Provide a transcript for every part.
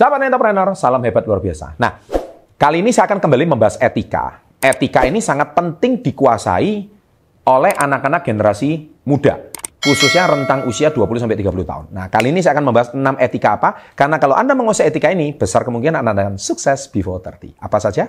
Sahabat entrepreneur, salam hebat luar biasa. Nah, kali ini saya akan kembali membahas etika. Etika ini sangat penting dikuasai oleh anak-anak generasi muda. Khususnya rentang usia 20-30 tahun. Nah, kali ini saya akan membahas 6 etika apa. Karena kalau Anda menguasai etika ini, besar kemungkinan Anda akan sukses before 30. Apa saja?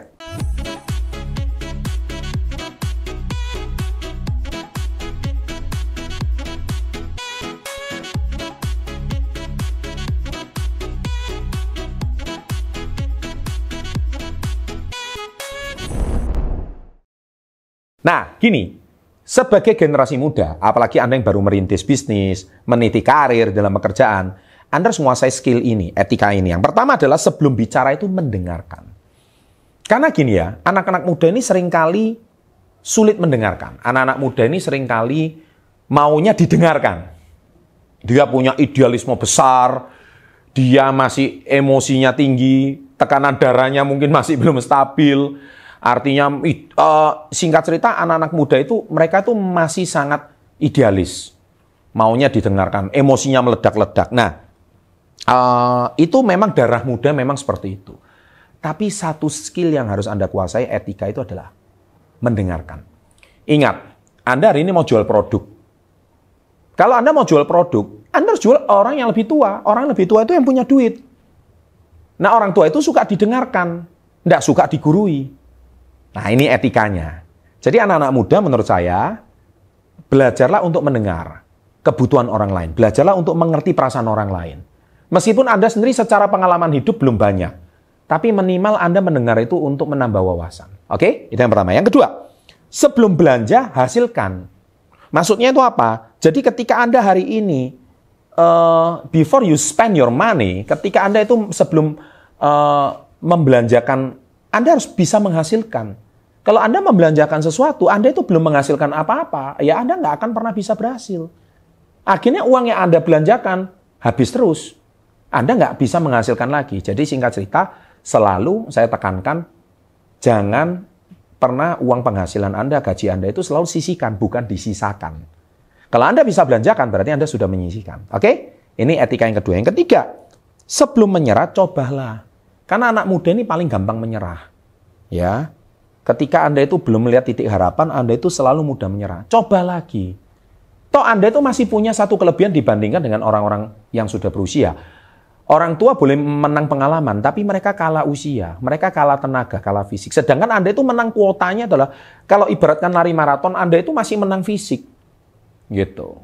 Nah, gini, sebagai generasi muda, apalagi Anda yang baru merintis bisnis, meniti karir dalam pekerjaan, Anda harus menguasai skill ini, etika ini. Yang pertama adalah sebelum bicara itu mendengarkan. Karena gini ya, anak-anak muda ini sering kali sulit mendengarkan. Anak-anak muda ini sering kali maunya didengarkan. Dia punya idealisme besar, dia masih emosinya tinggi, tekanan darahnya mungkin masih belum stabil, Artinya uh, singkat cerita anak-anak muda itu mereka itu masih sangat idealis. Maunya didengarkan, emosinya meledak-ledak. Nah, uh, itu memang darah muda memang seperti itu. Tapi satu skill yang harus Anda kuasai etika itu adalah mendengarkan. Ingat, Anda hari ini mau jual produk. Kalau Anda mau jual produk, Anda harus jual orang yang lebih tua. Orang yang lebih tua itu yang punya duit. Nah, orang tua itu suka didengarkan, tidak suka digurui. Nah, ini etikanya. Jadi anak-anak muda menurut saya belajarlah untuk mendengar kebutuhan orang lain, belajarlah untuk mengerti perasaan orang lain. Meskipun Anda sendiri secara pengalaman hidup belum banyak, tapi minimal Anda mendengar itu untuk menambah wawasan. Oke? Itu yang pertama. Yang kedua, sebelum belanja hasilkan. Maksudnya itu apa? Jadi ketika Anda hari ini uh, before you spend your money, ketika Anda itu sebelum uh, membelanjakan anda harus bisa menghasilkan. Kalau Anda membelanjakan sesuatu, Anda itu belum menghasilkan apa-apa, ya Anda nggak akan pernah bisa berhasil. Akhirnya uang yang Anda belanjakan habis terus. Anda nggak bisa menghasilkan lagi. Jadi singkat cerita, selalu saya tekankan, jangan pernah uang penghasilan Anda, gaji Anda itu selalu sisihkan, bukan disisakan. Kalau Anda bisa belanjakan, berarti Anda sudah menyisihkan. Oke? Ini etika yang kedua. Yang ketiga, sebelum menyerah, cobalah karena anak muda ini paling gampang menyerah. Ya. Ketika Anda itu belum melihat titik harapan, Anda itu selalu mudah menyerah. Coba lagi. Toh Anda itu masih punya satu kelebihan dibandingkan dengan orang-orang yang sudah berusia. Orang tua boleh menang pengalaman, tapi mereka kalah usia, mereka kalah tenaga, kalah fisik. Sedangkan Anda itu menang kuotanya adalah kalau ibaratkan lari maraton, Anda itu masih menang fisik. Gitu.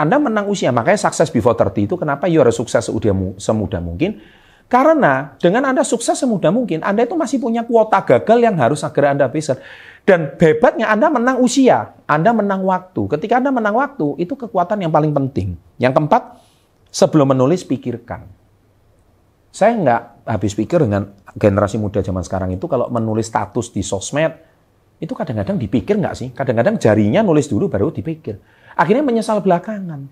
Anda menang usia, makanya sukses before 30 itu kenapa you harus sukses semudah mungkin karena dengan Anda sukses semudah mungkin, Anda itu masih punya kuota gagal yang harus segera Anda bisa. Dan hebatnya Anda menang usia, Anda menang waktu. Ketika Anda menang waktu, itu kekuatan yang paling penting. Yang keempat, sebelum menulis, pikirkan. Saya nggak habis pikir dengan generasi muda zaman sekarang itu kalau menulis status di sosmed, itu kadang-kadang dipikir nggak sih? Kadang-kadang jarinya nulis dulu baru dipikir. Akhirnya menyesal belakangan.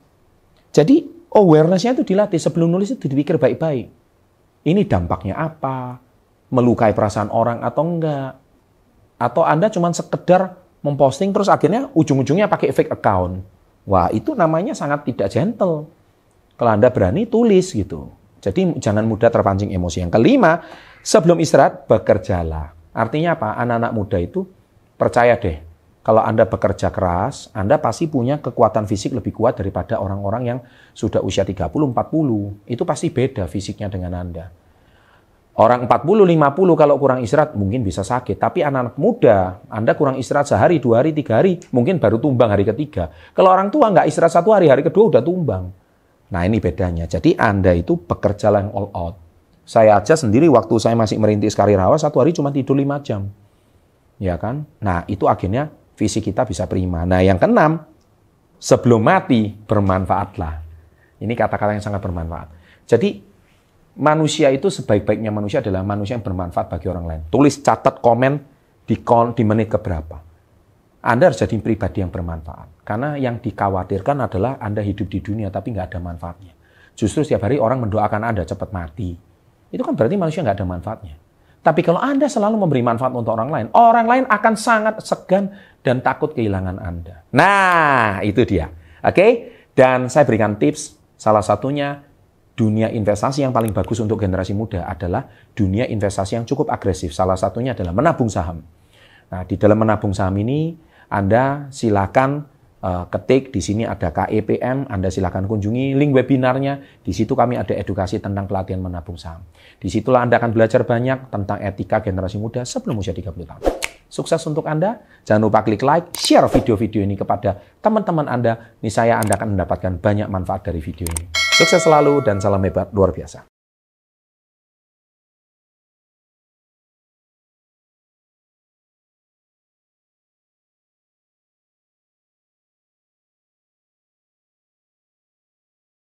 Jadi awareness-nya itu dilatih. Sebelum nulis itu dipikir baik-baik ini dampaknya apa? Melukai perasaan orang atau enggak? Atau Anda cuma sekedar memposting terus akhirnya ujung-ujungnya pakai fake account. Wah, itu namanya sangat tidak gentle. Kalau Anda berani tulis gitu. Jadi jangan mudah terpancing emosi. Yang kelima, sebelum istirahat bekerjalah. Artinya apa? Anak-anak muda itu percaya deh, kalau Anda bekerja keras, Anda pasti punya kekuatan fisik lebih kuat daripada orang-orang yang sudah usia 30, 40. Itu pasti beda fisiknya dengan Anda. Orang 40, 50 kalau kurang istirahat mungkin bisa sakit. Tapi anak-anak muda, Anda kurang istirahat sehari, dua hari, tiga hari, mungkin baru tumbang hari ketiga. Kalau orang tua nggak istirahat satu hari, hari kedua udah tumbang. Nah ini bedanya. Jadi Anda itu bekerja yang all out. Saya aja sendiri waktu saya masih merintis karir awal, satu hari cuma tidur 5 jam. Ya kan? Nah itu akhirnya visi kita bisa prima. Nah, yang keenam, sebelum mati bermanfaatlah. Ini kata-kata yang sangat bermanfaat. Jadi manusia itu sebaik-baiknya manusia adalah manusia yang bermanfaat bagi orang lain. Tulis, catat, komen di, di menit keberapa. Anda harus jadi pribadi yang bermanfaat. Karena yang dikhawatirkan adalah Anda hidup di dunia tapi nggak ada manfaatnya. Justru setiap hari orang mendoakan Anda cepat mati. Itu kan berarti manusia nggak ada manfaatnya. Tapi kalau Anda selalu memberi manfaat untuk orang lain, orang lain akan sangat segan dan takut kehilangan Anda. Nah, itu dia. Oke? Dan saya berikan tips, salah satunya dunia investasi yang paling bagus untuk generasi muda adalah dunia investasi yang cukup agresif. Salah satunya adalah menabung saham. Nah, di dalam menabung saham ini Anda silakan uh, ketik di sini ada KEPM, Anda silakan kunjungi link webinarnya. Di situ kami ada edukasi tentang pelatihan menabung saham. Di situlah Anda akan belajar banyak tentang etika generasi muda sebelum usia 30 tahun. Sukses untuk Anda. Jangan lupa klik like, share video-video ini kepada teman-teman Anda. Niscaya Anda akan mendapatkan banyak manfaat dari video ini. Sukses selalu dan salam hebat luar biasa.